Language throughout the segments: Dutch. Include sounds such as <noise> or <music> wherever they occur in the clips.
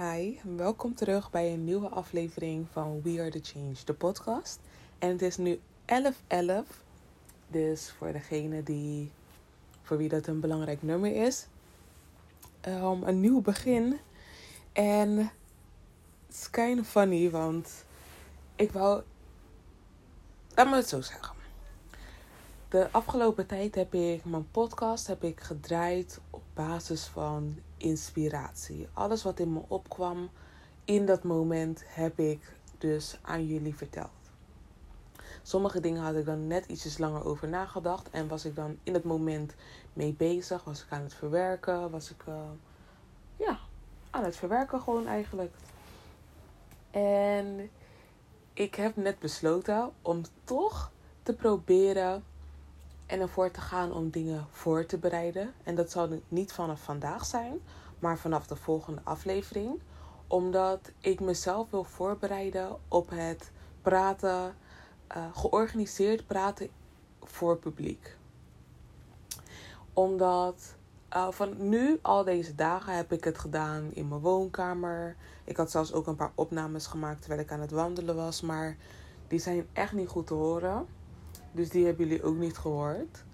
Hi, welkom terug bij een nieuwe aflevering van We Are The Change, de podcast. En het is nu 11.11, dus voor degene die, voor wie dat een belangrijk nummer is, um, een nieuw begin. En it's kind of funny, want ik wou, laat me het zo zeggen. De afgelopen tijd heb ik mijn podcast heb ik gedraaid op basis van inspiratie. Alles wat in me opkwam in dat moment heb ik dus aan jullie verteld. Sommige dingen had ik dan net ietsjes langer over nagedacht en was ik dan in het moment mee bezig. Was ik aan het verwerken, was ik uh, ja, aan het verwerken gewoon eigenlijk. En ik heb net besloten om toch te proberen en ervoor te gaan om dingen voor te bereiden. En dat zal niet vanaf vandaag zijn, maar vanaf de volgende aflevering. Omdat ik mezelf wil voorbereiden op het praten, uh, georganiseerd praten voor publiek. Omdat uh, van nu, al deze dagen, heb ik het gedaan in mijn woonkamer. Ik had zelfs ook een paar opnames gemaakt terwijl ik aan het wandelen was. Maar die zijn echt niet goed te horen. Dus die hebben jullie ook niet gehoord.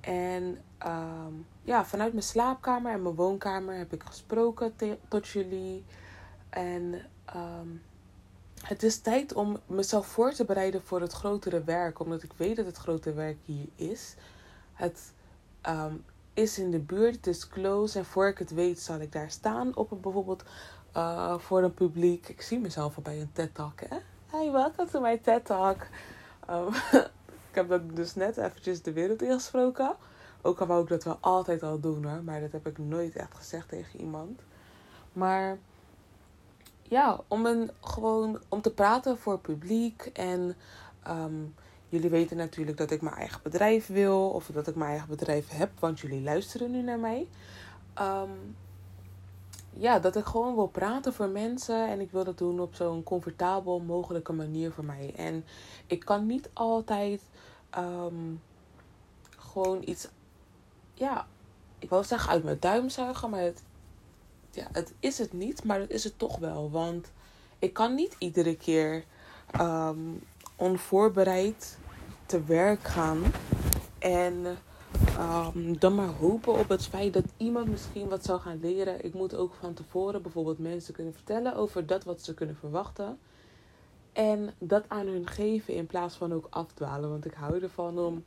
En um, ja, vanuit mijn slaapkamer en mijn woonkamer heb ik gesproken tot jullie. En um, het is tijd om mezelf voor te bereiden voor het grotere werk. Omdat ik weet dat het grote werk hier is. Het um, is in de buurt, het is close. En voor ik het weet zal ik daar staan op een, bijvoorbeeld uh, voor een publiek. Ik zie mezelf al bij een TED-talk, hè. Hey, welkom to my TED-talk. <laughs> ik heb dat dus net eventjes de wereld ingesproken. Ook al wou ik dat wel altijd al doen hoor. Maar dat heb ik nooit echt gezegd tegen iemand. Maar ja, om, een, gewoon, om te praten voor publiek. En um, jullie weten natuurlijk dat ik mijn eigen bedrijf wil. Of dat ik mijn eigen bedrijf heb. Want jullie luisteren nu naar mij. Um, ja, dat ik gewoon wil praten voor mensen. En ik wil dat doen op zo'n comfortabel mogelijke manier voor mij. En ik kan niet altijd um, gewoon iets ja, ik wil zeggen uit mijn duim zuigen, maar het, ja, het is het niet, maar het is het toch wel. Want ik kan niet iedere keer um, onvoorbereid te werk gaan en um, dan maar hopen op het feit dat iemand misschien wat zou gaan leren. Ik moet ook van tevoren bijvoorbeeld mensen kunnen vertellen over dat wat ze kunnen verwachten. En dat aan hun geven in plaats van ook afdwalen. Want ik hou ervan om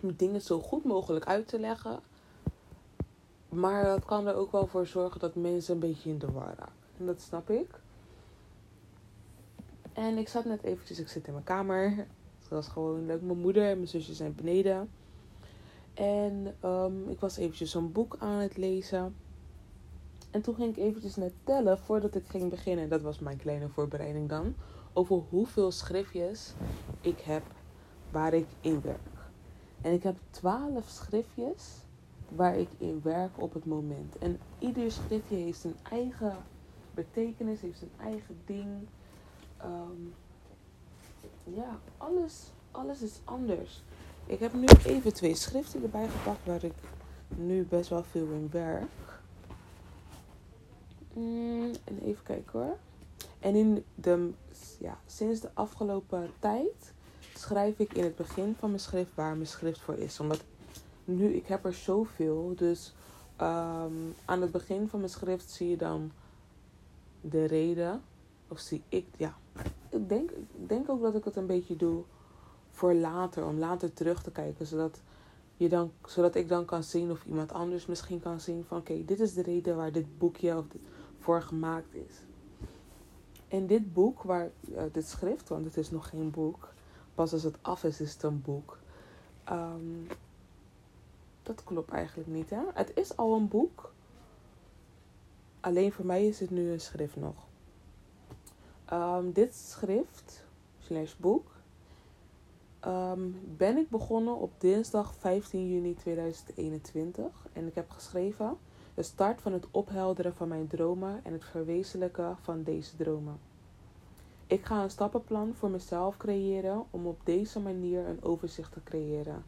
dingen zo goed mogelijk uit te leggen. Maar dat kan er ook wel voor zorgen dat mensen een beetje in de war raken. En dat snap ik. En ik zat net eventjes, ik zit in mijn kamer. Dat was gewoon leuk. Mijn moeder en mijn zusje zijn beneden. En um, ik was eventjes een boek aan het lezen. En toen ging ik eventjes net tellen voordat ik ging beginnen. Dat was mijn kleine voorbereiding dan. Over hoeveel schriftjes ik heb waar ik in werk. En ik heb twaalf schriftjes waar ik in werk op het moment. En ieder schriftje heeft zijn eigen betekenis, heeft zijn eigen ding. Um, ja, alles, alles is anders. Ik heb nu even twee schriften erbij gepakt waar ik nu best wel veel in werk. Mm, en even kijken hoor. En in de, ja, sinds de afgelopen tijd schrijf ik in het begin van mijn schrift waar mijn schrift voor is. Omdat nu, ik heb er zoveel. Dus um, aan het begin van mijn schrift zie je dan de reden. Of zie ik, ja. Ik denk, ik denk ook dat ik het een beetje doe voor later. Om later terug te kijken. Zodat, je dan, zodat ik dan kan zien of iemand anders misschien kan zien van... Oké, dit is de reden waar dit boekje voor gemaakt is. En dit boek, waar, uh, dit schrift, want het is nog geen boek pas als het af is, is het een boek. Um, dat klopt eigenlijk niet, hè? Het is al een boek. Alleen voor mij is het nu een schrift nog. Um, dit schrift, slash boek, um, ben ik begonnen op dinsdag 15 juni 2021. En ik heb geschreven de start van het ophelderen van mijn dromen en het verwezenlijken van deze dromen. Ik ga een stappenplan voor mezelf creëren om op deze manier een overzicht te creëren.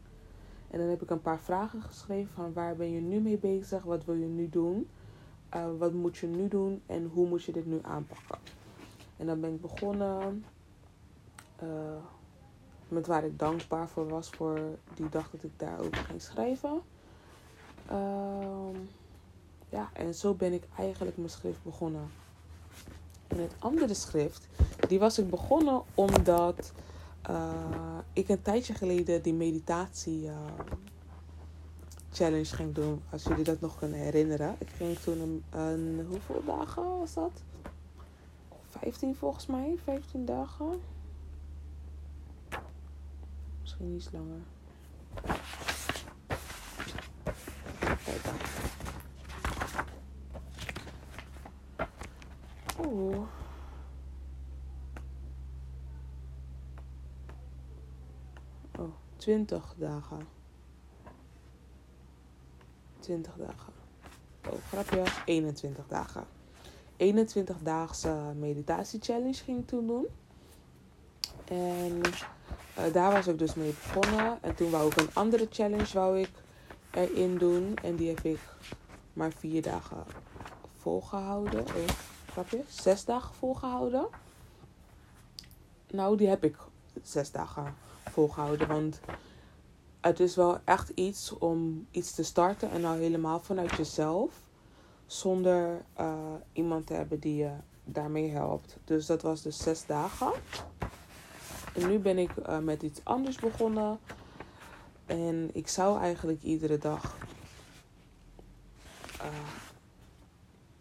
En dan heb ik een paar vragen geschreven van waar ben je nu mee bezig, wat wil je nu doen, uh, wat moet je nu doen en hoe moet je dit nu aanpakken. En dan ben ik begonnen uh, met waar ik dankbaar voor was voor die dag dat ik daarover ging schrijven. Uh, ja, en zo ben ik eigenlijk mijn schrift begonnen. En het andere schrift, die was ik begonnen omdat uh, ik een tijdje geleden die meditatie uh, challenge ging doen. Als jullie dat nog kunnen herinneren. Ik ging toen een, een hoeveel dagen was dat? 15 volgens mij, 15 dagen. Misschien iets langer. Oeh. Oh, 20 dagen. 20 dagen. Oh, grapje. 21 dagen. 21 daagse meditatie challenge ging ik toen doen. En uh, daar was ik dus mee begonnen. En toen wou ik een andere challenge wou ik erin doen. En die heb ik maar vier dagen volgehouden. Oh, grapje. Zes dagen volgehouden. Nou, die heb ik zes dagen volgehouden. Want het is wel echt iets om iets te starten. En nou helemaal vanuit jezelf. Zonder uh, iemand te hebben die je daarmee helpt. Dus dat was dus zes dagen. En nu ben ik uh, met iets anders begonnen. En ik zou eigenlijk iedere dag uh,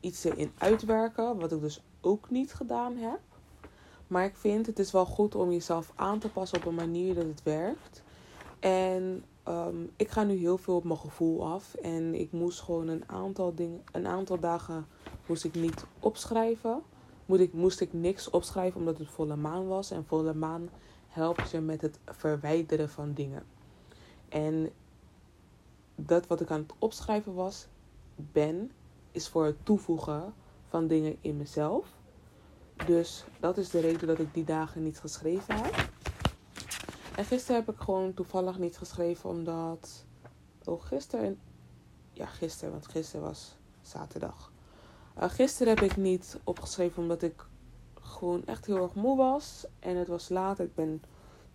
iets erin uitwerken. Wat ik dus ook niet gedaan heb. Maar ik vind het is wel goed om jezelf aan te passen op een manier dat het werkt. En um, ik ga nu heel veel op mijn gevoel af. En ik moest gewoon een aantal dingen, een aantal dagen moest ik niet opschrijven. Moest ik, moest ik niks opschrijven omdat het volle maan was. En volle maan helpt je met het verwijderen van dingen. En dat wat ik aan het opschrijven was, ben, is voor het toevoegen van dingen in mezelf. Dus dat is de reden dat ik die dagen niet geschreven heb. En gisteren heb ik gewoon toevallig niet geschreven omdat. Oh, gisteren. Ja, gisteren, want gisteren was zaterdag. Uh, gisteren heb ik niet opgeschreven omdat ik gewoon echt heel erg moe was. En het was laat. Ik ben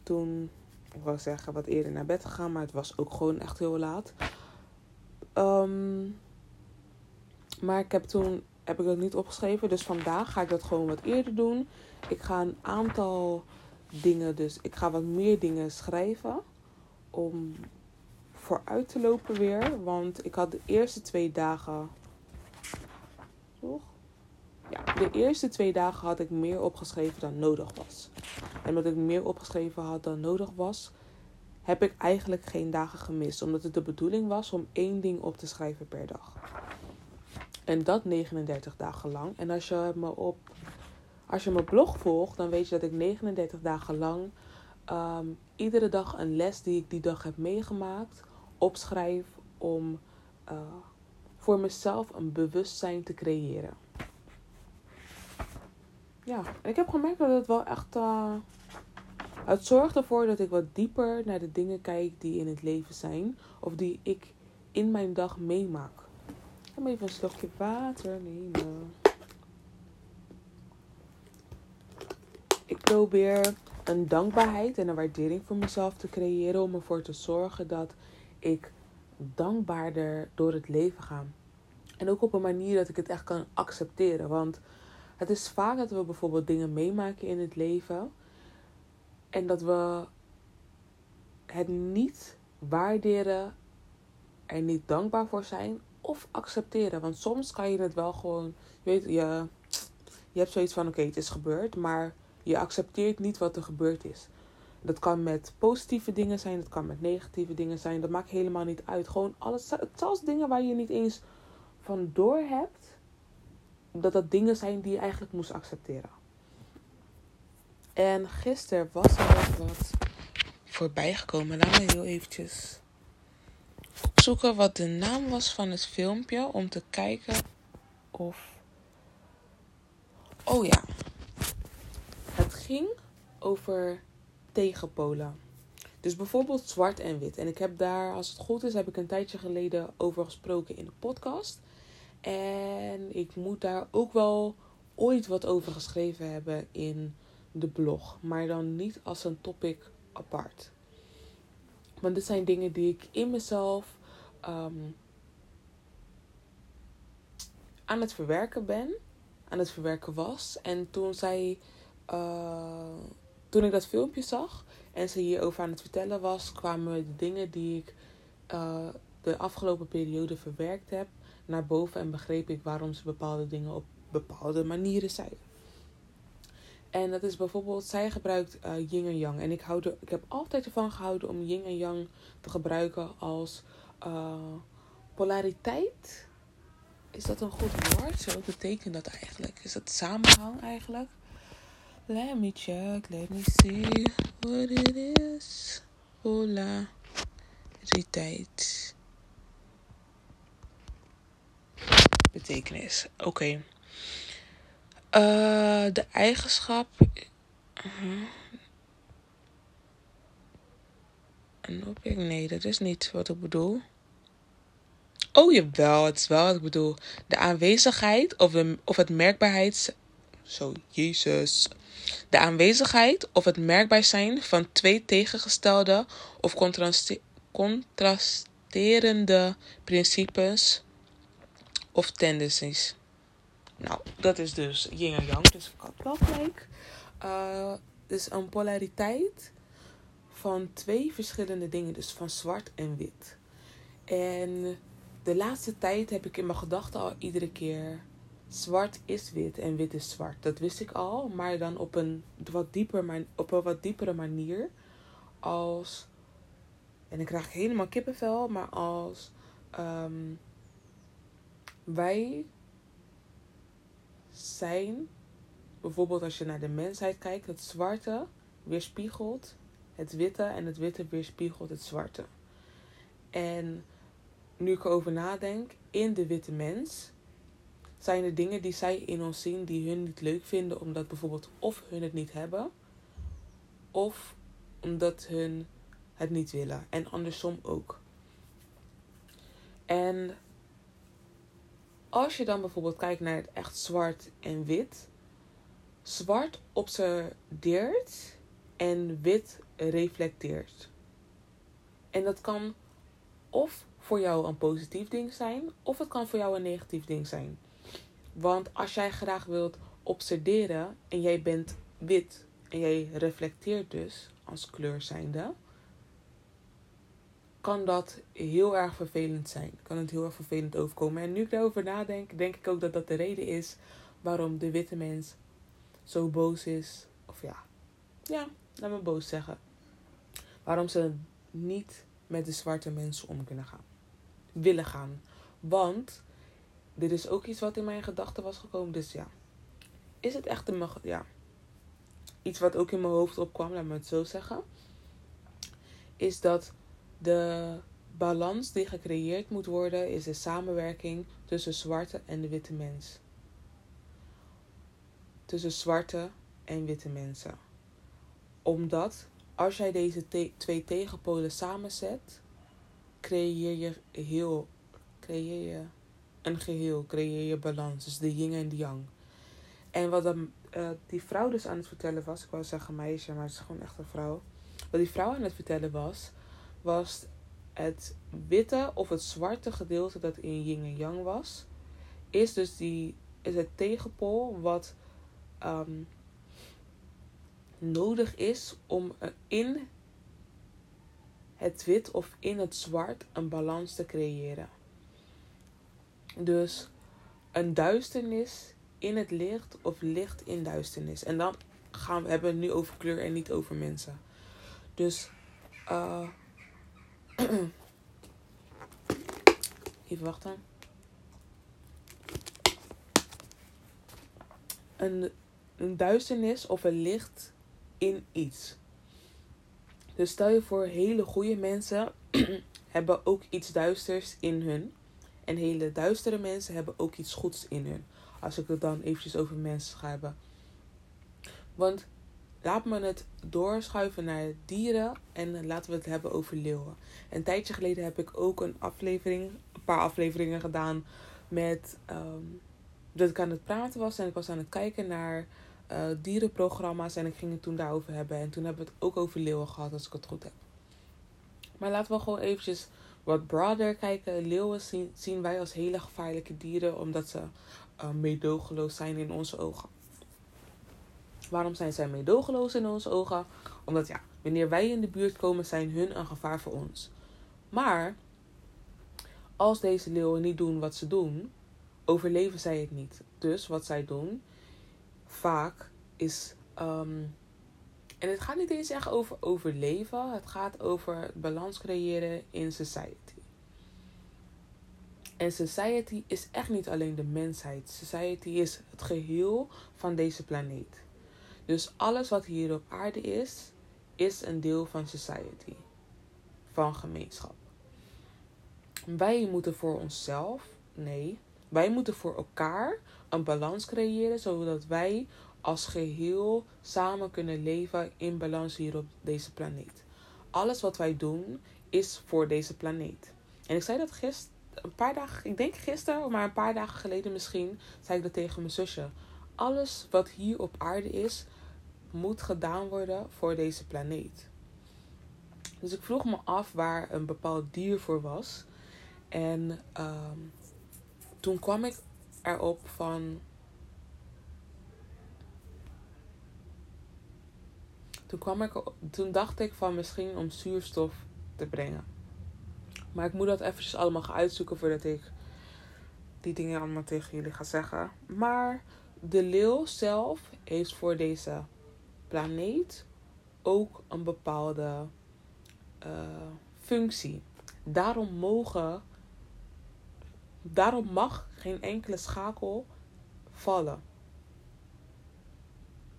toen, ik wou zeggen, wat eerder naar bed gegaan. Maar het was ook gewoon echt heel laat. Um, maar ik heb toen heb ik dat niet opgeschreven. Dus vandaag ga ik dat gewoon wat eerder doen. Ik ga een aantal dingen, dus ik ga wat meer dingen schrijven. Om vooruit te lopen weer. Want ik had de eerste twee dagen. Ja, de eerste twee dagen had ik meer opgeschreven dan nodig was. En omdat ik meer opgeschreven had dan nodig was, heb ik eigenlijk geen dagen gemist. Omdat het de bedoeling was om één ding op te schrijven per dag. En dat 39 dagen lang. En als je me op als je mijn blog volgt, dan weet je dat ik 39 dagen lang um, iedere dag een les die ik die dag heb meegemaakt opschrijf om uh, voor mezelf een bewustzijn te creëren. Ja, ik heb gemerkt dat het wel echt. Uh, het zorgt ervoor dat ik wat dieper naar de dingen kijk die in het leven zijn. Of die ik in mijn dag meemaak. Ik ga even een slokje water nemen. ik probeer een dankbaarheid en een waardering voor mezelf te creëren om ervoor te zorgen dat ik dankbaarder door het leven ga. En ook op een manier dat ik het echt kan accepteren. Want het is vaak dat we bijvoorbeeld dingen meemaken in het leven en dat we het niet waarderen, er niet dankbaar voor zijn of accepteren. Want soms kan je het wel gewoon, je weet, je, je hebt zoiets van: oké, het is gebeurd, maar je accepteert niet wat er gebeurd is. Dat kan met positieve dingen zijn, dat kan met negatieve dingen zijn. Dat maakt helemaal niet uit. Gewoon alles, zelfs dingen waar je niet eens van door hebt, dat dat dingen zijn die je eigenlijk moest accepteren. En gisteren was er wat voorbij gekomen. Laat me heel eventjes opzoeken wat de naam was van het filmpje om te kijken of. Oh ja, ging over tegenpolen. Dus bijvoorbeeld zwart en wit. En ik heb daar, als het goed is, heb ik een tijdje geleden over gesproken in de podcast. En ik moet daar ook wel ooit wat over geschreven hebben in de blog. Maar dan niet als een topic apart. Want dit zijn dingen die ik in mezelf ehm, aan het verwerken ben. Aan het verwerken was. En toen zij. Uh, toen ik dat filmpje zag en ze hierover aan het vertellen was, kwamen de dingen die ik uh, de afgelopen periode verwerkt heb naar boven en begreep ik waarom ze bepaalde dingen op bepaalde manieren zeiden. En dat is bijvoorbeeld, zij gebruikt uh, yin en yang. En ik, hou ik heb altijd ervan gehouden om yin en yang te gebruiken als uh, polariteit. Is dat een goed woord? Zo betekent dat eigenlijk? Is dat samenhang eigenlijk? Let me check, let me see what it is. Polariteit. Betekenis. Oké. Uh, de eigenschap. Uh, object? Nee, dat is niet wat ik bedoel. Oh jawel, het is wel wat ik bedoel. De aanwezigheid of, de, of het merkbaarheid. Zo, Jezus. De aanwezigheid of het merkbaar zijn van twee tegengestelde of contrasterende principes of tendencies. Nou, dat is dus yin en yang, dus ik had wel gelijk. Uh, dus een polariteit van twee verschillende dingen, dus van zwart en wit. En de laatste tijd heb ik in mijn gedachten al iedere keer zwart is wit en wit is zwart. Dat wist ik al, maar dan op een wat, dieper, op een wat diepere manier. Als, en ik krijg helemaal kippenvel, maar als um, wij zijn, bijvoorbeeld als je naar de mensheid kijkt, het zwarte weerspiegelt het witte en het witte weerspiegelt het zwarte. En nu ik erover nadenk, in de witte mens zijn er dingen die zij in ons zien die hun niet leuk vinden, omdat bijvoorbeeld of hun het niet hebben, of omdat hun het niet willen. En andersom ook. En als je dan bijvoorbeeld kijkt naar het echt zwart en wit, zwart observeert en wit reflecteert. En dat kan of voor jou een positief ding zijn, of het kan voor jou een negatief ding zijn. Want als jij graag wilt observeren en jij bent wit en jij reflecteert dus als kleur zijnde, kan dat heel erg vervelend zijn. Kan het heel erg vervelend overkomen. En nu ik daarover nadenk, denk ik ook dat dat de reden is waarom de witte mens zo boos is. Of ja, ja, laat me boos zeggen. Waarom ze niet met de zwarte mensen om kunnen gaan. Willen gaan. Want dit is ook iets wat in mijn gedachten was gekomen. Dus ja, is het echt een, ja, iets wat ook in mijn hoofd opkwam, laat me het zo zeggen. Is dat de balans die gecreëerd moet worden, is de samenwerking tussen zwarte en de witte mens. Tussen zwarte en witte mensen. Omdat als jij deze twee tegenpolen samenzet, creëer je heel, creëer je een geheel, creëer je balans. Dus de yin en de yang. En wat dan, uh, die vrouw dus aan het vertellen was, ik wou zeggen meisje, maar het is gewoon echt een vrouw. Wat die vrouw aan het vertellen was, was het witte of het zwarte gedeelte dat in yin en yang was, is dus die, is het tegenpool wat um, nodig is om in het wit of in het zwart een balans te creëren. Dus een duisternis in het licht of licht in duisternis. En dan gaan we hebben het nu over kleur en niet over mensen. Dus uh, even wachten. Een, een duisternis of een licht in iets. Dus stel je voor, hele goede mensen <clears throat> hebben ook iets duisters in hun. En hele duistere mensen hebben ook iets goeds in hun. Als ik het dan eventjes over mensen ga hebben. Want laat me het doorschuiven naar dieren en laten we het hebben over leeuwen. Een tijdje geleden heb ik ook een aflevering, een paar afleveringen gedaan met ehm, dat ik aan het praten was en ik was aan het kijken naar uh, dierenprogramma's en ik ging het toen daarover hebben. En toen hebben we het ook over leeuwen gehad, als ik het goed heb. Maar laten we gewoon eventjes wat broader kijken. Leeuwen zien, zien wij als hele gevaarlijke dieren omdat ze uh, meedogenloos zijn in onze ogen. Waarom zijn zij meedogenloos in onze ogen? Omdat ja, wanneer wij in de buurt komen, zijn hun een gevaar voor ons. Maar als deze leeuwen niet doen wat ze doen, overleven zij het niet. Dus wat zij doen, vaak is. Um, en het gaat niet eens echt over overleven, het gaat over balans creëren in society. En society is echt niet alleen de mensheid. Society is het geheel van deze planeet. Dus alles wat hier op aarde is, is een deel van society. Van gemeenschap. Wij moeten voor onszelf, nee, wij moeten voor elkaar een balans creëren zodat wij als geheel samen kunnen leven in balans hier op deze planeet. Alles wat wij doen is voor deze planeet. En ik zei dat gisteren, een paar dagen, ik denk gisteren, maar een paar dagen geleden misschien, zei ik dat tegen mijn zusje. Alles wat hier op aarde is, moet gedaan worden voor deze planeet. Dus ik vroeg me af waar een bepaald dier voor was. En um, toen kwam ik erop van. Toen, kwam ik, toen dacht ik van misschien om zuurstof te brengen. Maar ik moet dat eventjes allemaal gaan uitzoeken voordat ik die dingen allemaal tegen jullie ga zeggen. Maar de leeuw zelf heeft voor deze planeet ook een bepaalde uh, functie. Daarom mogen Daarom mag geen enkele schakel vallen.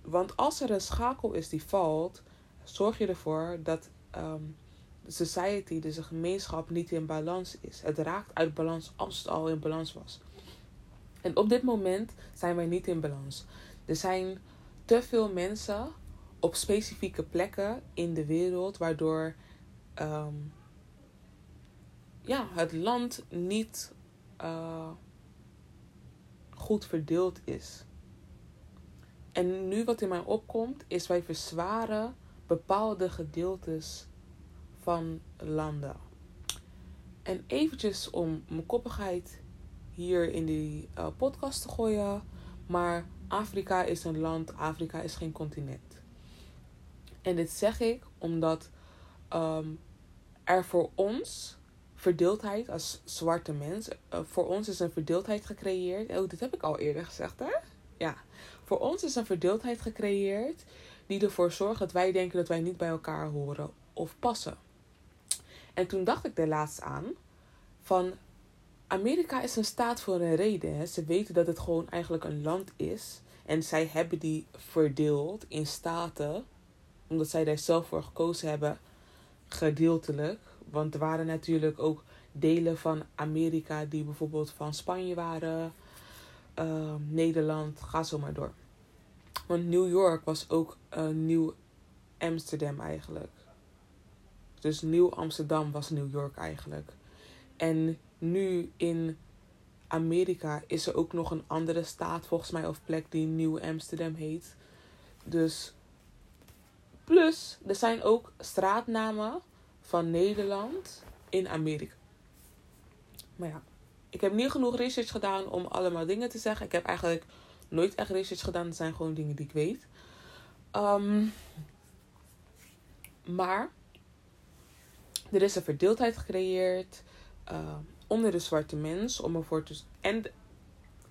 Want als er een schakel is die valt, zorg je ervoor dat um, de society, dus de gemeenschap, niet in balans is. Het raakt uit balans als het al in balans was. En op dit moment zijn wij niet in balans. Er zijn te veel mensen op specifieke plekken in de wereld, waardoor um, ja, het land niet uh, goed verdeeld is. En nu wat in mij opkomt, is wij verzwaren bepaalde gedeeltes van landen. En eventjes om mijn koppigheid hier in die uh, podcast te gooien. Maar Afrika is een land, Afrika is geen continent. En dit zeg ik omdat um, er voor ons verdeeldheid als zwarte mens. Uh, voor ons is een verdeeldheid gecreëerd. Oh, dit heb ik al eerder gezegd, hè? Ja. Voor ons is een verdeeldheid gecreëerd die ervoor zorgt dat wij denken dat wij niet bij elkaar horen of passen. En toen dacht ik er laatst aan van Amerika is een staat voor een reden. Hè? Ze weten dat het gewoon eigenlijk een land is. En zij hebben die verdeeld in staten, omdat zij daar zelf voor gekozen hebben, gedeeltelijk. Want er waren natuurlijk ook delen van Amerika die bijvoorbeeld van Spanje waren, uh, Nederland, ga zo maar door. Want New York was ook nieuw Amsterdam eigenlijk. Dus Nieuw Amsterdam was New York eigenlijk. En nu in Amerika is er ook nog een andere staat volgens mij of plek die Nieuw Amsterdam heet. Dus plus er zijn ook straatnamen van Nederland in Amerika. Maar ja, ik heb niet genoeg research gedaan om allemaal dingen te zeggen. Ik heb eigenlijk nooit echt research gedaan. Het zijn gewoon dingen die ik weet. Um, maar er is een verdeeldheid gecreëerd uh, onder de zwarte mens om ervoor te. En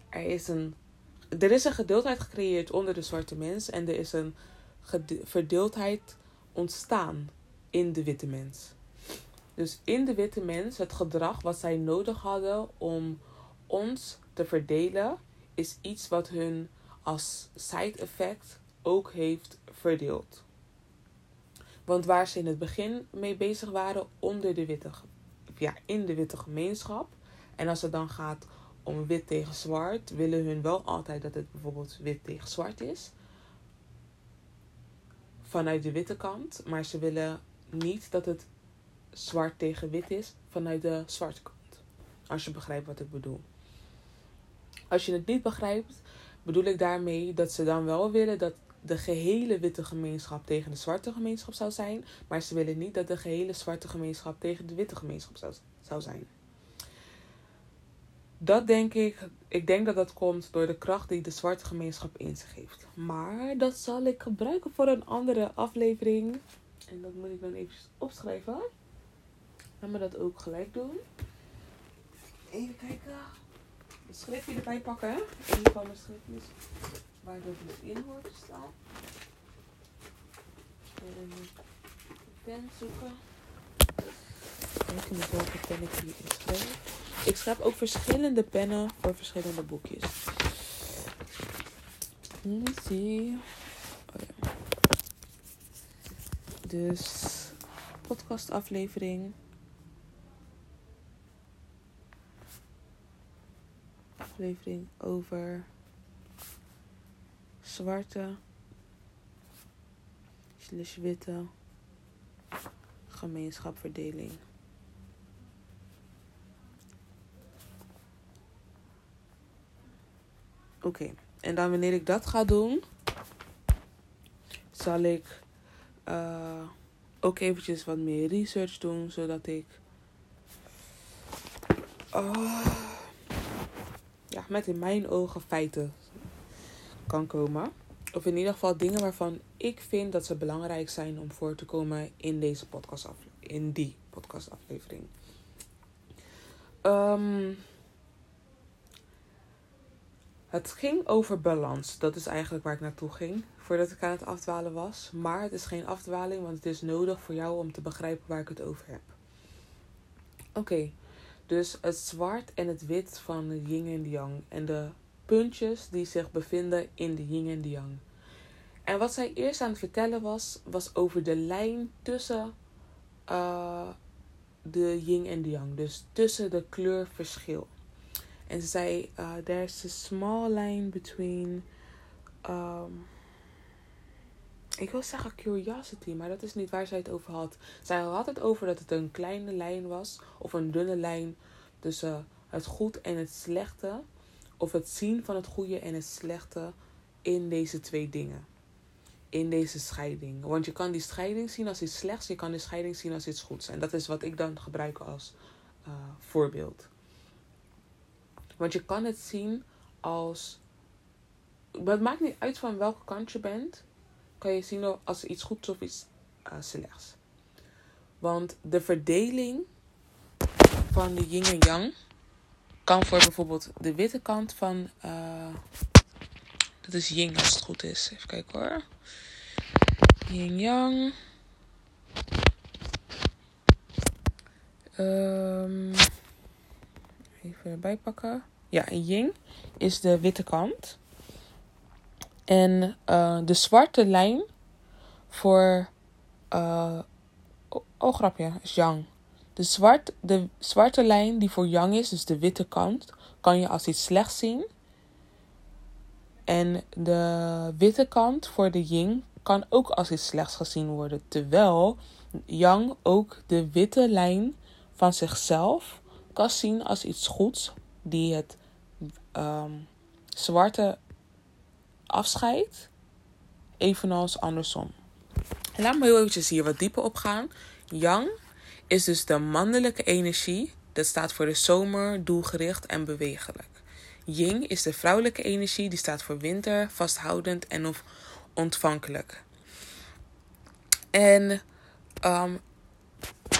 er is een. Er is een gedeeldheid gecreëerd onder de zwarte mens en er is een verdeeldheid ontstaan in de witte mens. Dus in de witte mens, het gedrag wat zij nodig hadden om ons te verdelen, is iets wat hun als side effect ook heeft verdeeld. Want waar ze in het begin mee bezig waren onder de witte, ja, in de witte gemeenschap. En als het dan gaat om wit tegen zwart, willen hun wel altijd dat het bijvoorbeeld wit tegen zwart is. Vanuit de witte kant. Maar ze willen niet dat het zwart tegen wit is vanuit de zwarte kant. Als je begrijpt wat ik bedoel. Als je het niet begrijpt, bedoel ik daarmee dat ze dan wel willen dat de gehele witte gemeenschap tegen de zwarte gemeenschap zou zijn. Maar ze willen niet dat de gehele zwarte gemeenschap tegen de witte gemeenschap zou, zou zijn. Dat denk ik, ik denk dat dat komt door de kracht die de zwarte gemeenschap in zich heeft. Maar dat zal ik gebruiken voor een andere aflevering. En dat moet ik dan even opschrijven. Laat me dat ook gelijk doen. Even kijken. Het schriftje erbij pakken. Een van mijn schriftjes waar dat dus in hoort te staan. En een pen zoeken. Kijken met welke pen ik hier schrijf. Ik schrijf ook verschillende pennen voor verschillende boekjes. Let see. Oh. Dus podcastaflevering. Aflevering over zwarte slash witte gemeenschapverdeling. Oké, en dan wanneer ik dat ga doen, zal ik uh, ook eventjes wat meer research doen, zodat ik uh, ja, met in mijn ogen feiten kan komen. Of in ieder geval dingen waarvan ik vind dat ze belangrijk zijn om voor te komen in deze podcastaflevering. In die podcastaflevering. Um, het ging over balans. Dat is eigenlijk waar ik naartoe ging. Voordat ik aan het afdwalen was. Maar het is geen afdwaling, want het is nodig voor jou om te begrijpen waar ik het over heb. Oké, dus het zwart en het wit van de yin en de yang. En de puntjes die zich bevinden in de yin en de yang. En wat zij eerst aan het vertellen was, was over de lijn tussen uh, de yin en de yang. Dus tussen de kleurverschil. En ze zei, uh, there's a small line between... Um, ik wil zeggen curiosity, maar dat is niet waar zij het over had. Zij had het over dat het een kleine lijn was, of een dunne lijn tussen het goed en het slechte, of het zien van het goede en het slechte in deze twee dingen. In deze scheiding. Want je kan die scheiding zien als iets slechts, je kan die scheiding zien als iets goeds. En dat is wat ik dan gebruik als uh, voorbeeld. Want je kan het zien als. Het maakt niet uit van welke kant je bent. Kan je zien als iets goeds of iets uh, slechts. Want de verdeling van de yin en yang kan voor bijvoorbeeld de witte kant van. Uh, dat is yin als het goed is. Even kijken hoor. Yin yang. Um, even erbij pakken. Ja, yin is de witte kant. En uh, de zwarte lijn voor. Uh, oh, grapje, is yang. De, zwart, de zwarte lijn die voor yang is, dus de witte kant, kan je als iets slechts zien. En de witte kant voor de yin kan ook als iets slechts gezien worden. Terwijl yang ook de witte lijn van zichzelf kan zien als iets goeds die het um, zwarte afscheidt, evenals andersom. Laat me heel eventjes hier wat dieper op gaan. Yang is dus de mannelijke energie. Dat staat voor de zomer, doelgericht en bewegelijk. Ying is de vrouwelijke energie. Die staat voor winter, vasthoudend en of ontvankelijk. En um,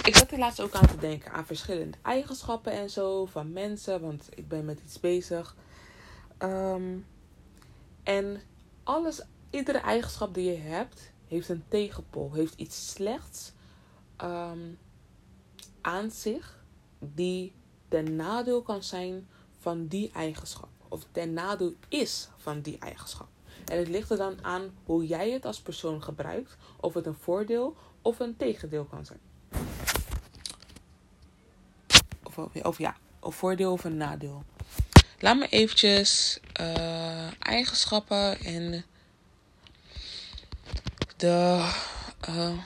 ik zat er laatst ook aan te denken aan verschillende eigenschappen en zo van mensen, want ik ben met iets bezig. Ehm, en alles, iedere eigenschap die je hebt, heeft een tegenpol, heeft iets slechts ehm, aan zich, die ten nadeel kan zijn van die eigenschap, of ten nadeel is van die eigenschap. En het ligt er dan aan hoe jij het als persoon gebruikt, of het een voordeel of een tegendeel kan zijn. Of, ja, of voordeel of een nadeel. Laat me eventjes uh, eigenschappen en de uh,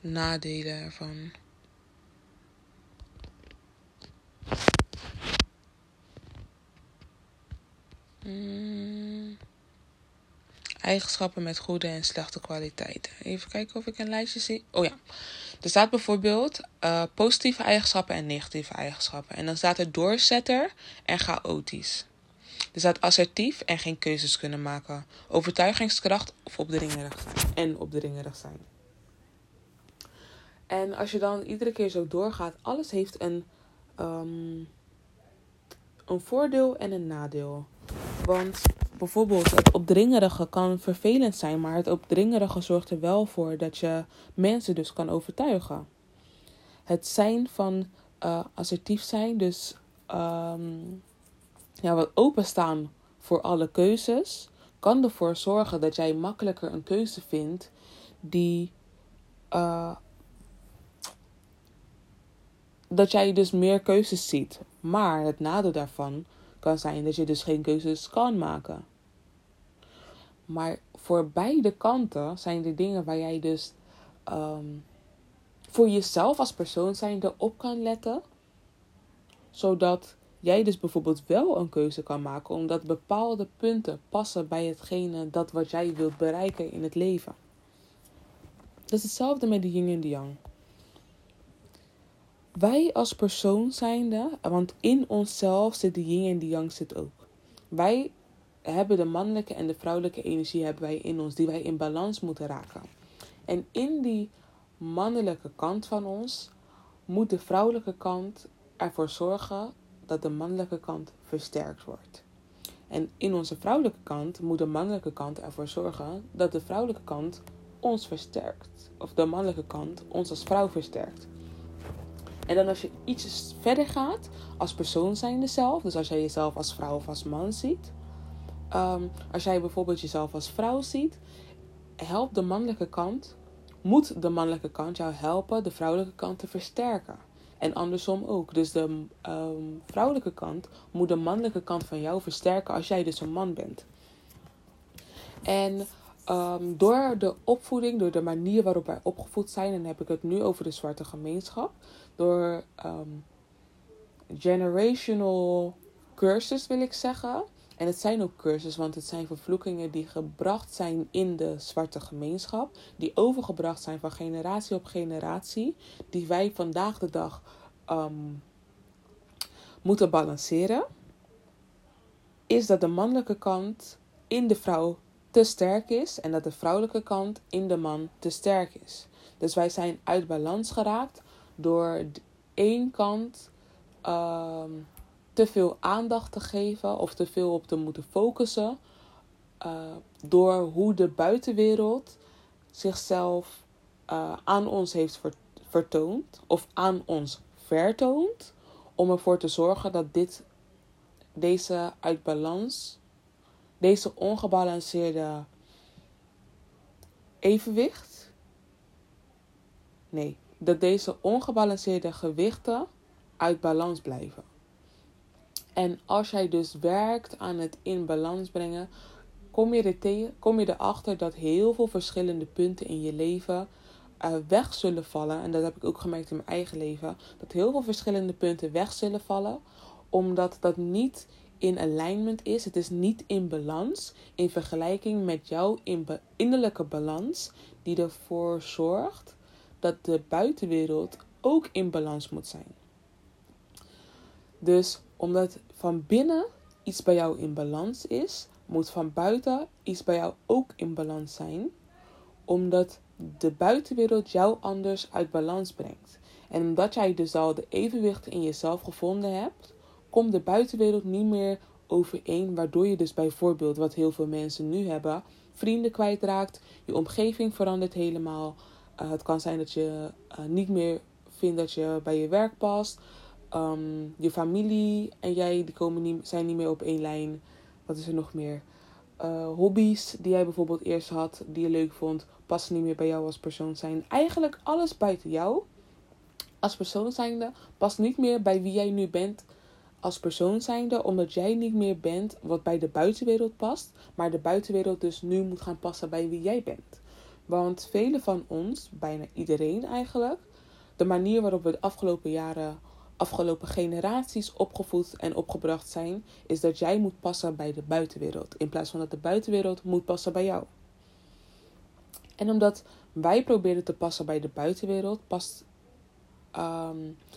nadelen ervan. Mm. Eigenschappen met goede en slechte kwaliteiten. Even kijken of ik een lijstje zie. Oh ja. Er staat bijvoorbeeld uh, positieve eigenschappen en negatieve eigenschappen. En dan staat er doorzetter en chaotisch. Er staat assertief en geen keuzes kunnen maken. Overtuigingskracht of opdringerig zijn. En opdringerig zijn. En als je dan iedere keer zo doorgaat, alles heeft een, um, een voordeel en een nadeel. Want bijvoorbeeld het opdringerige kan vervelend zijn, maar het opdringerige zorgt er wel voor dat je mensen dus kan overtuigen. Het zijn van uh, assertief zijn, dus um, ja, wat openstaan voor alle keuzes, kan ervoor zorgen dat jij makkelijker een keuze vindt die. Uh, dat jij dus meer keuzes ziet. Maar het nadeel daarvan kan zijn dat je dus geen keuzes kan maken. Maar voor beide kanten zijn er dingen waar jij dus um, voor jezelf als persoon zijnde op kan letten. Zodat jij dus bijvoorbeeld wel een keuze kan maken. Omdat bepaalde punten passen bij hetgene dat wat jij wilt bereiken in het leven. Dat is hetzelfde met de yin en de yang. Wij als persoon zijnde, want in onszelf zit de yin en de yang zit ook. Wij hebben de mannelijke en de vrouwelijke energie hebben wij in ons, die wij in balans moeten raken. En in die mannelijke kant van ons moet de vrouwelijke kant ervoor zorgen dat de mannelijke kant versterkt wordt. En in onze vrouwelijke kant moet de mannelijke kant ervoor zorgen dat de vrouwelijke kant ons versterkt. Of de mannelijke kant ons als vrouw versterkt. En dan als je iets verder gaat als persoon zijnde zelf, dus als jij jezelf als vrouw of als man ziet, um, als jij bijvoorbeeld jezelf als vrouw ziet, helpt de mannelijke kant, moet de mannelijke kant jou helpen de vrouwelijke kant te versterken. En andersom ook. Dus de um, vrouwelijke kant moet de mannelijke kant van jou versterken als jij dus een man bent. En um, door de opvoeding, door de manier waarop wij opgevoed zijn, en heb ik het nu over de zwarte gemeenschap, door generational curses wil ik zeggen. En het zijn ook curses, want het zijn vervloekingen die gebracht zijn in de zwarte gemeenschap, die overgebracht zijn van generatie op generatie, die wij vandaag de dag um, moeten balanceren, is dat de mannelijke kant in de vrouw te sterk is en dat de vrouwelijke kant in de man te sterk is. Dus wij zijn uit balans geraakt door één kant um, te veel aandacht te geven of te veel op te moeten focussen. Uh, door hoe de buitenwereld zichzelf uh, aan ons heeft vertoond of aan ons vertoont. Om ervoor te zorgen dat dit, deze uit balans, deze ongebalanceerde evenwicht. Nee, dat deze ongebalanceerde gewichten uit balans blijven. En als jij dus werkt aan het in balans brengen, kom je, er tegen, kom je erachter dat heel veel verschillende punten in je leven uh, weg zullen vallen. En dat heb ik ook gemerkt in mijn eigen leven. Dat heel veel verschillende punten weg zullen vallen. Omdat dat niet in alignment is. Het is niet in balans. In vergelijking met jouw innerlijke balans. Die ervoor zorgt dat de buitenwereld ook in balans moet zijn. Dus omdat van binnen iets bij jou in balans is, moet van buiten iets bij jou ook in balans zijn. Omdat de buitenwereld jou anders uit balans brengt. En omdat jij dus al de evenwicht in jezelf gevonden hebt, komt de buitenwereld niet meer overeen. Waardoor je dus bijvoorbeeld, wat heel veel mensen nu hebben, vrienden kwijtraakt. Je omgeving verandert helemaal. Uh, het kan zijn dat je uh, niet meer vindt dat je bij je werk past. Um, je familie en jij die komen niet, zijn niet meer op één lijn. Wat is er nog meer? Uh, hobby's die jij bijvoorbeeld eerst had, die je leuk vond, passen niet meer bij jou als persoon zijn. Eigenlijk alles buiten jou als persoon zijnde past niet meer bij wie jij nu bent als persoon zijnde, omdat jij niet meer bent wat bij de buitenwereld past, maar de buitenwereld dus nu moet gaan passen bij wie jij bent. Want velen van ons, bijna iedereen eigenlijk, de manier waarop we de afgelopen jaren afgelopen generaties opgevoed en opgebracht zijn, is dat jij moet passen bij de buitenwereld. In plaats van dat de buitenwereld moet passen bij jou. En omdat wij probeerden te passen bij de buitenwereld, past, ehm,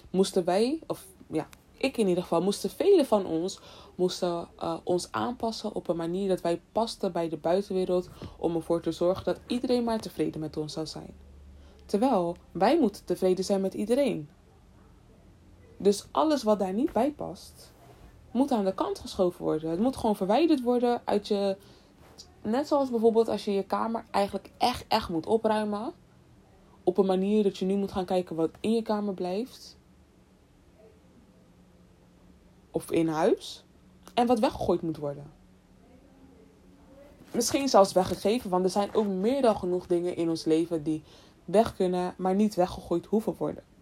moesten wij, of ja, ik in ieder geval, moesten velen van ons moesten, uh, ons aanpassen op een manier dat wij pasten bij de buitenwereld om ervoor te zorgen dat iedereen maar tevreden met ons zou zijn. Terwijl wij moeten tevreden zijn met iedereen. Dus alles wat daar niet bij past, moet aan de kant geschoven worden. Het moet gewoon verwijderd worden uit je. Net zoals bijvoorbeeld als je je kamer eigenlijk echt, echt moet opruimen. Op een manier dat je nu moet gaan kijken wat in je kamer blijft. Of in huis. En wat weggegooid moet worden. Misschien zelfs weggegeven, want er zijn ook meer dan genoeg dingen in ons leven die weg kunnen, maar niet weggegooid hoeven worden.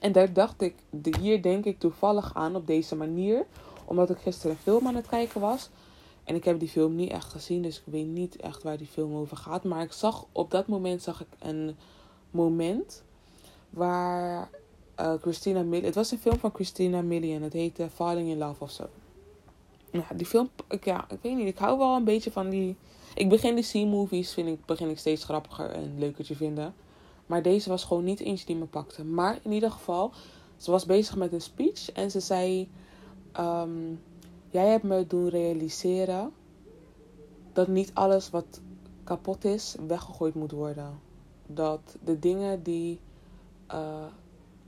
En daar dacht ik, hier denk ik toevallig aan op deze manier. Omdat ik gisteren een film aan het kijken was. En ik heb die film niet echt gezien, dus ik weet niet echt waar die film over gaat. Maar ik zag, op dat moment zag ik een moment waar uh, Christina Milian... Het was een film van Christina Milian. Het heette Falling in Love of zo. Ja, die film, ik, ja, ik weet niet. Ik hou wel een beetje van die... Ik begin die C-movies, vind ik, begin ik steeds grappiger en leuker te vinden. Maar deze was gewoon niet eentje die me pakte. Maar in ieder geval, ze was bezig met een speech en ze zei: ehm, Jij hebt me doen realiseren dat niet alles wat kapot is, weggegooid moet worden. Dat de dingen die uh,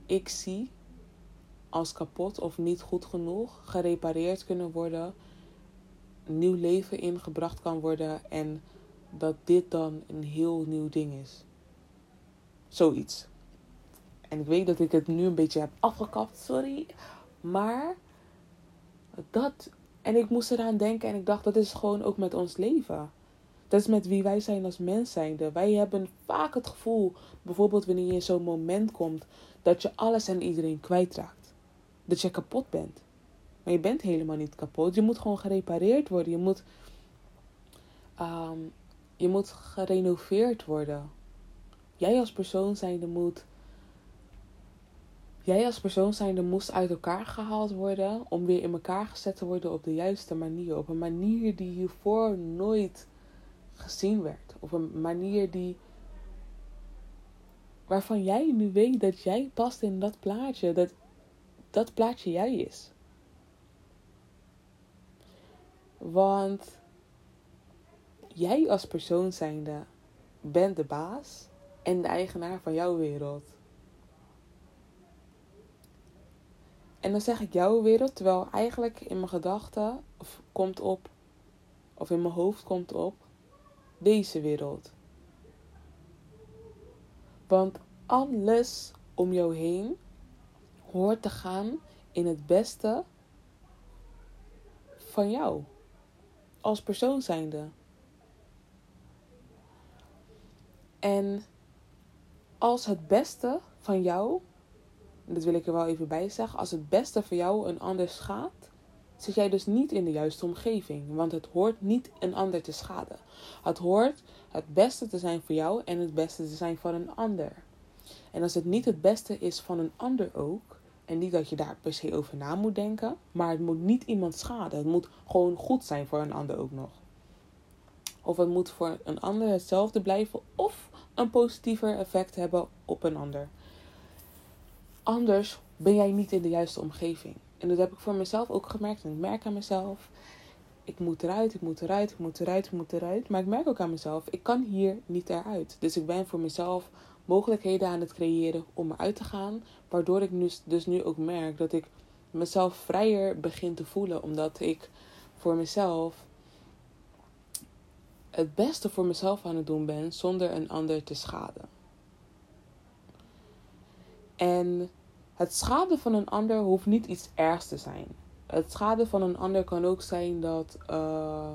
ik zie als kapot of niet goed genoeg gerepareerd kunnen worden, nieuw leven ingebracht kan worden en dat dit dan een heel nieuw ding is. Zoiets. En ik weet dat ik het nu een beetje heb afgekapt, sorry. Maar dat. En ik moest eraan denken en ik dacht, dat is gewoon ook met ons leven. Dat is met wie wij zijn als mens. Wij hebben vaak het gevoel, bijvoorbeeld wanneer je in zo'n moment komt, dat je alles en iedereen kwijtraakt. Dat je kapot bent. Maar je bent helemaal niet kapot. Je moet gewoon gerepareerd worden. Je moet, um, je moet gerenoveerd worden. Jij als persoon zijnde moet. Jij als persoon zijnde moest uit elkaar gehaald worden om weer in elkaar gezet te worden op de juiste manier. Op een manier die hiervoor nooit gezien werd. Op een manier die. waarvan jij nu weet dat jij past in dat plaatje. Dat dat plaatje jij is. Want jij als persoon zijnde bent de baas en de eigenaar van jouw wereld. En dan zeg ik jouw wereld, terwijl eigenlijk in mijn gedachten komt op, of in mijn hoofd komt op, deze wereld. Want alles om jou heen hoort te gaan in het beste van jou. Als persoon zijnde. En als het beste van jou, en dat wil ik er wel even bij zeggen, als het beste van jou een ander schaadt, zit jij dus niet in de juiste omgeving. Want het hoort niet een ander te schaden. Het hoort het beste te zijn voor jou en het beste te zijn van een ander. En als het niet het beste is van een ander ook, en niet dat je daar per se over na moet denken, maar het moet niet iemand schaden. Het moet gewoon goed zijn voor een ander ook nog. Of het moet voor een ander hetzelfde blijven, of een positiever effect hebben op een ander. Anders ben jij niet in de juiste omgeving. En dat heb ik voor mezelf ook gemerkt. En ik merk aan mezelf. Ik moet eruit, ik moet eruit, ik moet eruit, ik moet eruit. Maar ik merk ook aan mezelf, ik kan hier niet eruit. Dus ik ben voor mezelf mogelijkheden aan het creëren om eruit te gaan. Waardoor ik nu, dus nu ook merk dat ik mezelf vrijer begin te voelen. Omdat ik voor mezelf het beste voor mezelf aan het doen ben zonder een ander te schaden. En het schaden van een ander hoeft niet iets ergs te zijn. Het schade van een ander kan ook zijn dat. Uh,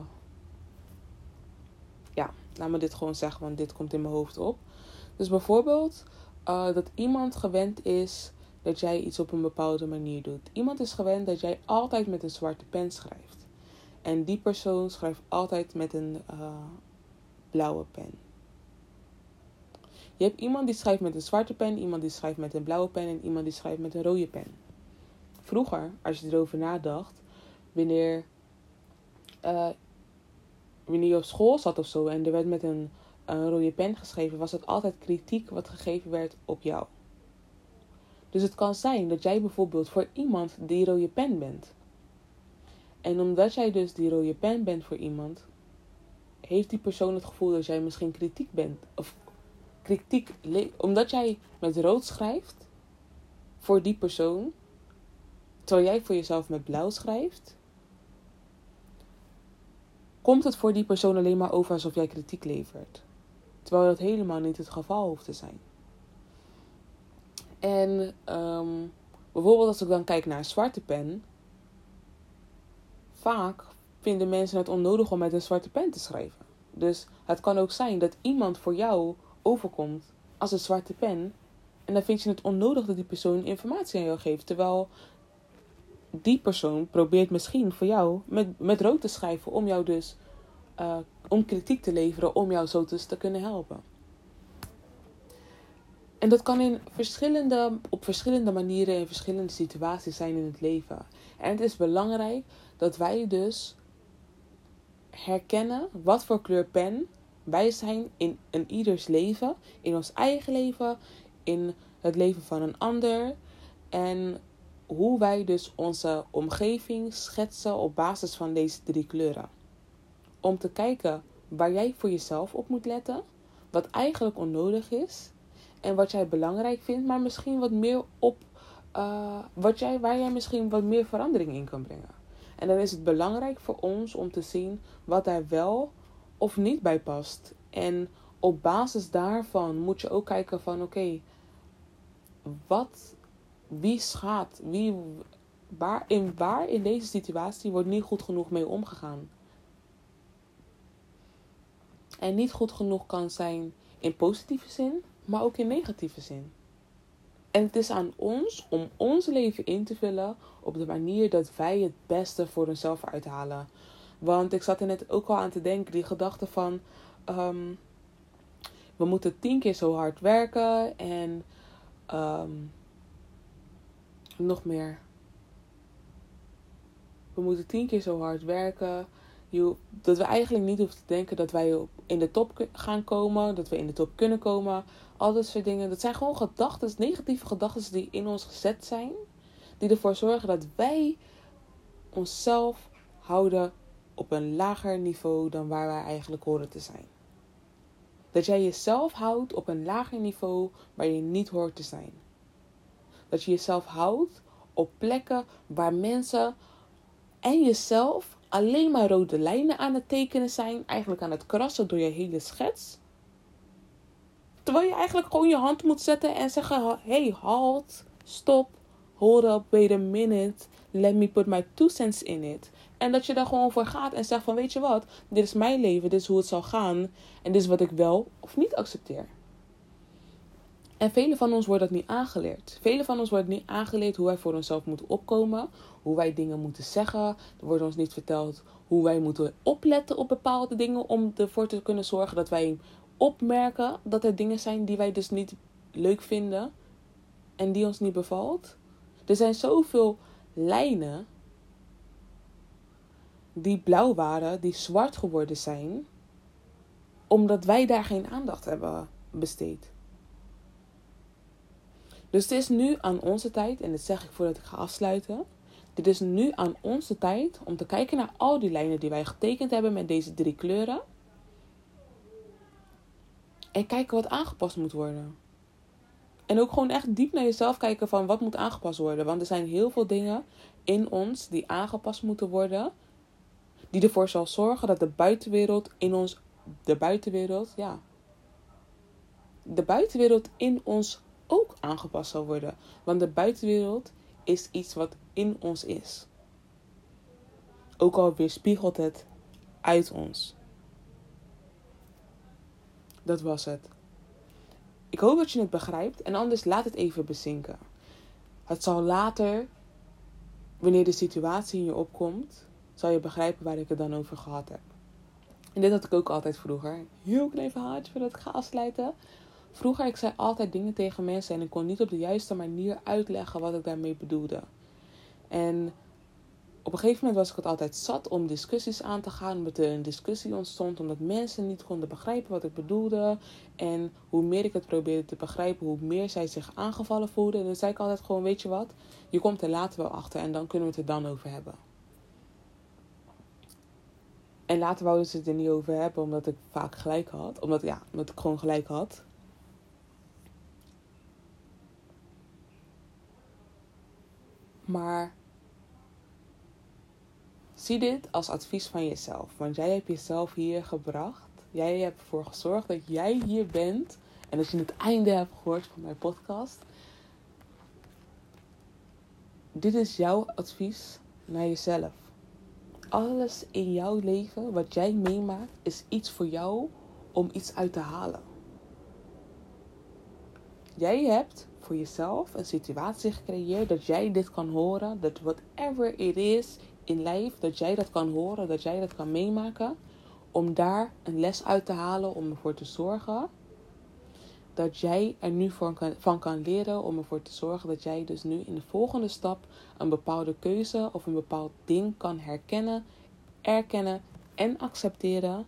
ja, laat me dit gewoon zeggen, want dit komt in mijn hoofd op. Dus bijvoorbeeld uh, dat iemand gewend is dat jij iets op een bepaalde manier doet. Iemand is gewend dat jij altijd met een zwarte pen schrijft. En die persoon schrijft altijd met een uh, blauwe pen. Je hebt iemand die schrijft met een zwarte pen, iemand die schrijft met een blauwe pen en iemand die schrijft met een rode pen. Vroeger, als je erover nadacht, wanneer, uh, wanneer je op school zat of zo en er werd met een, een rode pen geschreven, was het altijd kritiek wat gegeven werd op jou. Dus het kan zijn dat jij bijvoorbeeld voor iemand die rode pen bent. En omdat jij dus die rode pen bent voor iemand, heeft die persoon het gevoel dat jij misschien kritiek bent. Of kritiek, omdat jij met rood schrijft voor die persoon, terwijl jij voor jezelf met blauw schrijft, komt het voor die persoon alleen maar over alsof jij kritiek levert. Terwijl dat helemaal niet het geval hoeft te zijn. En um, bijvoorbeeld als ik dan kijk naar een zwarte pen. Vaak vinden mensen het onnodig om met een zwarte pen te schrijven. Dus het kan ook zijn dat iemand voor jou overkomt als een zwarte pen. En dan vind je het onnodig dat die persoon informatie aan jou geeft. Terwijl die persoon probeert misschien voor jou met, met rood te schrijven om jou dus uh, om kritiek te leveren, om jou zo dus te kunnen helpen. En dat kan in verschillende, op verschillende manieren in verschillende situaties zijn in het leven. En het is belangrijk dat wij dus herkennen wat voor kleur pen wij zijn in een ieders leven, in ons eigen leven, in het leven van een ander. En hoe wij dus onze omgeving schetsen op basis van deze drie kleuren. Om te kijken waar jij voor jezelf op moet letten, wat eigenlijk onnodig is en wat jij belangrijk vindt, maar misschien wat meer op uh, wat jij, waar jij misschien wat meer verandering in kan brengen. En dan is het belangrijk voor ons om te zien wat daar wel of niet bij past. En op basis daarvan moet je ook kijken van oké, wat, wie schaadt, wie, waar in, waar in deze situatie wordt niet goed genoeg mee omgegaan. En niet goed genoeg kan zijn in positieve zin, maar ook in negatieve zin. En het is aan ons om ons leven in te vullen op de manier dat wij het beste voor onszelf uithalen. Want ik zat er net ook al aan te denken, die gedachte van um, we moeten tien keer zo hard werken en um, nog meer. We moeten tien keer zo hard werken. Dat we eigenlijk niet hoeven te denken dat wij in de top gaan komen, dat we in de top kunnen komen. Al dat soort dingen. Dat zijn gewoon gedachten, negatieve gedachten die in ons gezet zijn. Die ervoor zorgen dat wij onszelf houden op een lager niveau dan waar wij eigenlijk horen te zijn. Dat jij jezelf houdt op een lager niveau waar je niet hoort te zijn. Dat je jezelf houdt op plekken waar mensen en jezelf alleen maar rode lijnen aan het tekenen zijn, eigenlijk aan het krassen door je hele schets. Terwijl je eigenlijk gewoon je hand moet zetten en zeggen: hey, halt, stop, hold up, wait a minute, let me put my two cents in it. En dat je daar gewoon voor gaat en zegt van weet je wat, dit is mijn leven, dit is hoe het zal gaan en dit is wat ik wel of niet accepteer. En velen van ons wordt dat niet aangeleerd. Velen van ons wordt niet aangeleerd hoe wij voor onszelf moeten opkomen, hoe wij dingen moeten zeggen. Er wordt ons niet verteld hoe wij moeten opletten op bepaalde dingen om ervoor te kunnen zorgen dat wij opmerken dat er dingen zijn die wij dus niet leuk vinden en die ons niet bevalt. Er zijn zoveel lijnen die blauw waren, die zwart geworden zijn, omdat wij daar geen aandacht hebben besteed. Dus het is nu aan onze tijd, en dat zeg ik voordat ik ga afsluiten. Dit is nu aan onze tijd om te kijken naar al die lijnen die wij getekend hebben met deze drie kleuren. En kijken wat aangepast moet worden. En ook gewoon echt diep naar jezelf kijken van wat moet aangepast worden. Want er zijn heel veel dingen in ons die aangepast moeten worden die ervoor zal zorgen dat de buitenwereld in ons, de buitenwereld, ja, de buitenwereld in ons ook aangepast zal worden. Want de buitenwereld is iets wat in ons is. Ook al weerspiegelt het uit ons. Dat was het. Ik hoop dat je het begrijpt en anders laat het even bezinken. Het zal later, wanneer de situatie in je opkomt, zal je begrijpen waar ik het dan over gehad heb. En dit had ik ook altijd vroeger. Heel klein verhaaltje voordat ik ga afsluiten. Vroeger, ik zei altijd dingen tegen mensen en ik kon niet op de juiste manier uitleggen wat ik daarmee bedoelde. En op een gegeven moment was ik het altijd zat om discussies aan te gaan. Omdat er een discussie ontstond. Omdat mensen niet konden begrijpen wat ik bedoelde. En hoe meer ik het probeerde te begrijpen, hoe meer zij zich aangevallen voelden. En dan zei ik altijd gewoon, weet je wat? Je komt er later wel achter en dan kunnen we het er dan over hebben. En later wouden ze het er niet over hebben, omdat ik vaak gelijk had. Omdat, ja, omdat ik gewoon gelijk had. Maar zie dit als advies van jezelf. Want jij hebt jezelf hier gebracht. Jij hebt ervoor gezorgd dat jij hier bent. En dat je het einde hebt gehoord van mijn podcast. Dit is jouw advies naar jezelf. Alles in jouw leven wat jij meemaakt is iets voor jou om iets uit te halen. Jij hebt voor jezelf een situatie gecreëerd dat jij dit kan horen. Dat whatever it is in lijf, dat jij dat kan horen, dat jij dat kan meemaken. Om daar een les uit te halen, om ervoor te zorgen dat jij er nu van kan leren. Om ervoor te zorgen dat jij dus nu in de volgende stap een bepaalde keuze of een bepaald ding kan herkennen, erkennen en accepteren.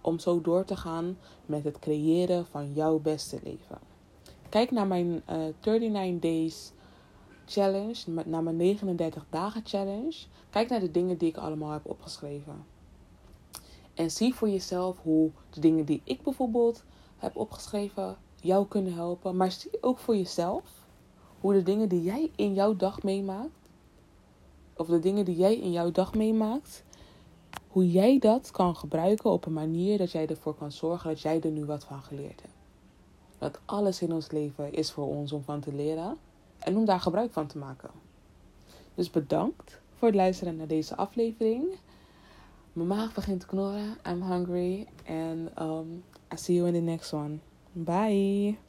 Om zo door te gaan met het creëren van jouw beste leven. Kijk naar mijn uh, eh, 39 Days Challenge, naar mijn 39 dagen challenge. Kijk naar de dingen die ik allemaal heb opgeschreven. En zie voor jezelf hoe de dingen die ik bijvoorbeeld heb opgeschreven jou kunnen helpen. Maar zie ook voor jezelf hoe de dingen die jij in jouw dag meemaakt, of de dingen die jij in jouw dag meemaakt, hoe jij dat kan gebruiken op een manier dat jij ervoor kan zorgen dat jij er nu wat van geleerd hebt. Dat alles in ons leven is voor ons om van te leren en om daar gebruik van te maken. Dus bedankt voor het luisteren naar deze aflevering. Mijn maag begint te knorren. I'm hungry. And um, I see you in the next one. Bye.